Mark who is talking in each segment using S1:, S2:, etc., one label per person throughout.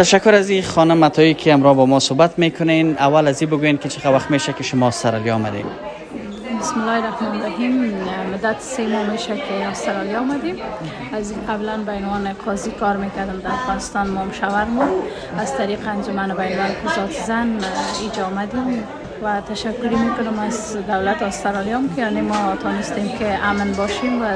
S1: تشکر از این خانم متایی که امرا با ما صحبت می‌کنین. اول از این بگوین که چقدر وقت میشه که شما استرالیا آمدین.
S2: بسم الله الرحمن الرحیم مدت سه ماه میشه که استرالیا آمدیم. از قبلا به عنوان قاضی کار می‌کردم در افغانستان مام شورما از طریق انجمن بین الملل زن اینجا آمدیم و تشکری می‌کنم از دولت استرالیا که یعنی ما تانستیم که امن باشیم و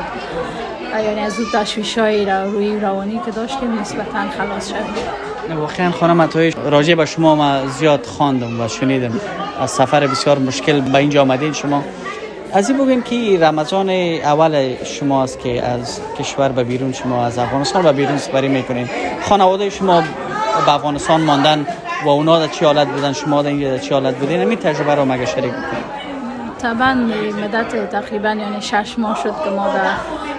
S2: یعنی از اون تشویش های روی روانی که داشتیم نسبتا خلاص شدیم
S1: واقعا خانم اتوی راجع به شما ما زیاد خواندم و شنیدم. از سفر بسیار مشکل به اینجا آمدین شما. از این بگیم که رمضان اول شماست که از کشور به بیرون شما از افغانستان به بیرون سپری می‌کنین. خانواده شما به افغانستان ماندن و اونا در چی حالت بودن؟ شما در اینجا در چی حالت بودین؟ همین تجربه رو مگه شریک کنید
S2: طبعا مدت تقریبا یعنی شش ماه شد که ما در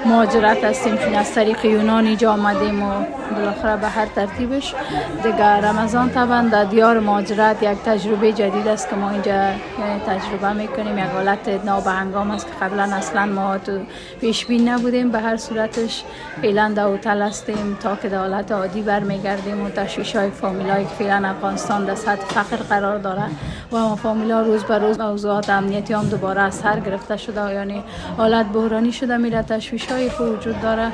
S2: مهاجرت هستیم که از طریق یونان اینجا آمدیم و بالاخره به هر ترتیبش. دیگه رمضان طبعا در دیار مهاجرت یک تجربه جدید است که ما اینجا یعنی تجربه می‌کنیم. یک حالت ناب هنگام است که قبلا اصلا ما تو پیش بین نبودیم به هر صورتش. فعلا در هتل هستیم تا که در حالت عادی برمیگردیم و تشویش های فامیلایی که فعلا افغانستان در سطح فقر قرار داره و ما فامیلا روز به روز موضوعات امنیتی هم دوباره از سر گرفته شده. یعنی حالت بحرانی شده میره تشویش های وجود داره.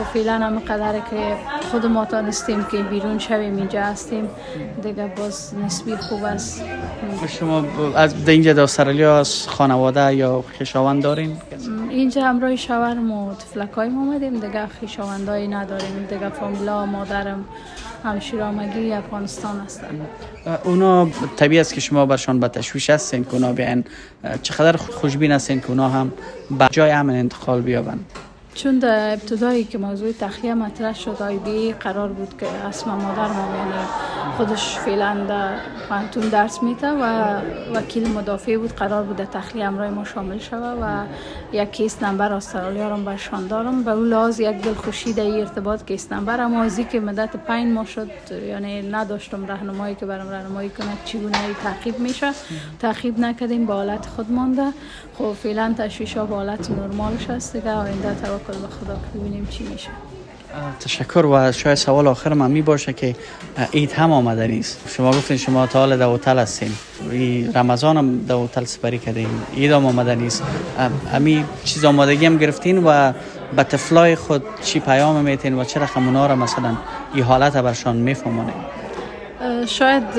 S2: و فعلا هم قدره که خود ما تانستیم که بیرون شویم اینجا هستیم. دیگه باز نسبی خوب است.
S1: شما از اینجا در استرالیا از خانواده یا خیشاوند دارین؟
S2: اینجا همراه شوهرم و تفلکای آمدیم دیگه خیشاوندایی نداریم. دیگه فامیلا مادرم همشیرامگی افغانستان هستن.
S1: اونا طبیعی است که شما برشان به تشویش هستین که اونا بیان. چقدر خوشبین هستین که اونا هم به جای امن انتقال بیابند.
S2: چون در ابتدایی که موضوع تخلیه مطرح شد آیبی قرار بود که اسم مادر ما یعنی خودش فعلا در پوهنتون درس میته و وکیل مدافع بود قرار بود تخلیه امرای ما شامل شوه و یک case number استرالیا رو برشان دارم. به اون لحاظ یک دلخوشی در ارتباط case number. اما ازی که مدت پنج ماه شد یعنی نداشتم راهنمایی که برام راهنمایی کنه چگونه تعقیب میشه. تعقیب نکردیم با حالت خود مانده. خب فعلا تشویش ها با حالت نرمالش هست دیگه آینده توکل به خدا که ببینیم چی میشه.
S1: تشکر و شاید سوال آخر من می باشه که عید هم آمده نیست. شما گفتین شما تا حال در هتل هستین رمضان هم در هتل سپری کردین. عید هم آمده نیست. امی چیز آمادگی هم گرفتین و به طفلای خود چی پیام میتین و چه رقم اونا را مثلا این حالت برشان میفهمونین؟
S2: شاید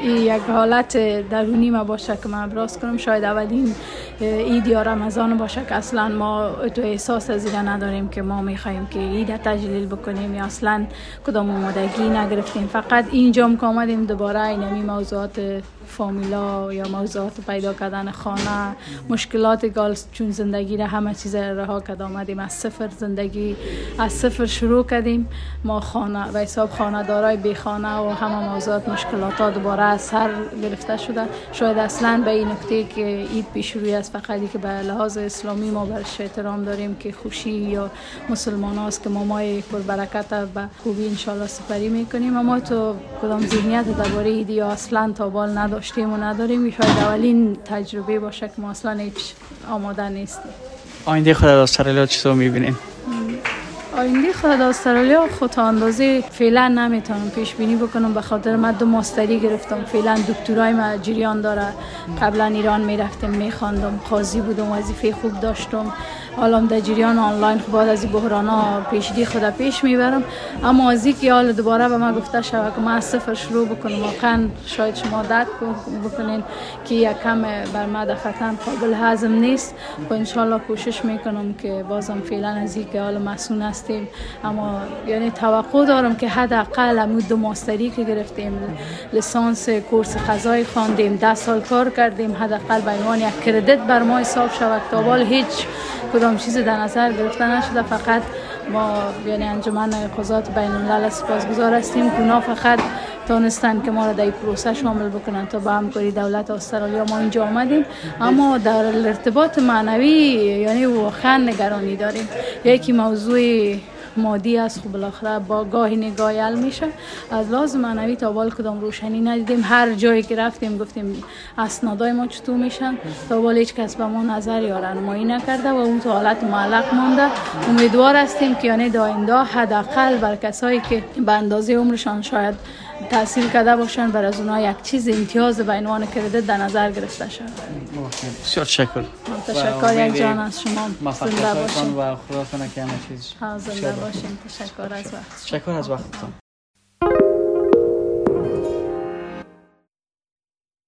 S2: این یک حالت درونی ما باشه که من ابراز کنم شاید اولین عید یا رمضان باشه که اصلا ما تو احساس از نداریم که ما می‌خوایم که عید تجلیل بکنیم یا اصلا کدام آمادگی نگرفتیم. فقط اینجا که آمدیم دوباره این موضوعات فامیلا یا موضوعات پیدا کردن خانه مشکلات گال چون زندگی را همه چیز رها کرد. آمدیم از صفر زندگی از صفر شروع کردیم. ما خانه و حساب خانه دارای بی خانه و همه موضوعات مشکلات ها دوباره از سر گرفته شده. شاید اصلا به این نکته که عید پیش روی است فقط که به لحاظ اسلامی ما برش احترام داریم که خوشی یا مسلمان هاست که ما مای پر برکت به خوبی انشالله سپری می‌کنیم. اما تو کدام ذهنیت درباره عید یا اصلا تا بال نداشت داشتیم و نداریم شاید اولین تجربه باشه که ما اصلا هیچ آماده نیستیم.
S1: آینده خود در استرالیا چطور می‌بینیم؟
S2: آینده خود استرالیا خود اندازه فعلا نمی‌تونم پیش بینی بکنم به خاطر من دو ماستری گرفتم. فعلا دکترای ما جریان داره. قبلا ایران می‌رفتم میخواندم قاضی بودم وظیفه خوب داشتم. حالا در جریان آنلاین خب بعد از بحران ها پیشگی خود پیش می‌برم. اما از که حال دوباره به ما گفته شود که من از صفر شروع بکنم واقعا شاید شما درک بکنین که یک کم بر ما دفعتا قابل هضم نیست. و خب انشالله کوشش می‌کنم که بازم فعلا از که حال مسئول هستیم. اما یعنی توقع دارم که حداقل امود دو ماستری که گرفتیم لسانس کورس قضای خواندیم ده سال کار کردیم حداقل به عنوان یک کردیت بر ما حساب شود تا هیچ کدام چیز در نظر گرفته نشده. فقط ما یعنی انجمن قضات بین الملل سپاسگزار هستیم که فقط تانستن که ما را در پروسه شامل بکنن تا با همکاری دولت استرالیا ما اینجا آمدیم. اما در ارتباط معنوی یعنی واقعا نگرانی داریم. یکی موضوع مادی است. خب بالاخره با گاهی نگاهی حل میشه. از لازم معنوی تا بال کدام روشنی ندیدیم. هر جایی که رفتیم گفتیم اسنادای ما چطور میشن. تا بال هیچ کس به ما نظر یا رانمایی نکرده و اون تو حالت معلق مانده. امیدوار هستیم که یعنی داینده حداقل بر کسایی که به اندازه عمرشان شاید تحصیل کرده باشن بر از اونها یک چیز امتیاز به عنوان کردیت در نظر گرفته شد.
S1: بسیار تشکر
S2: تشکر یک جان از شما
S1: زنده باشین. و خدا کنه که همه چیز
S2: زنده باشین. تشکر از وقت.
S1: تشکر از وقتتون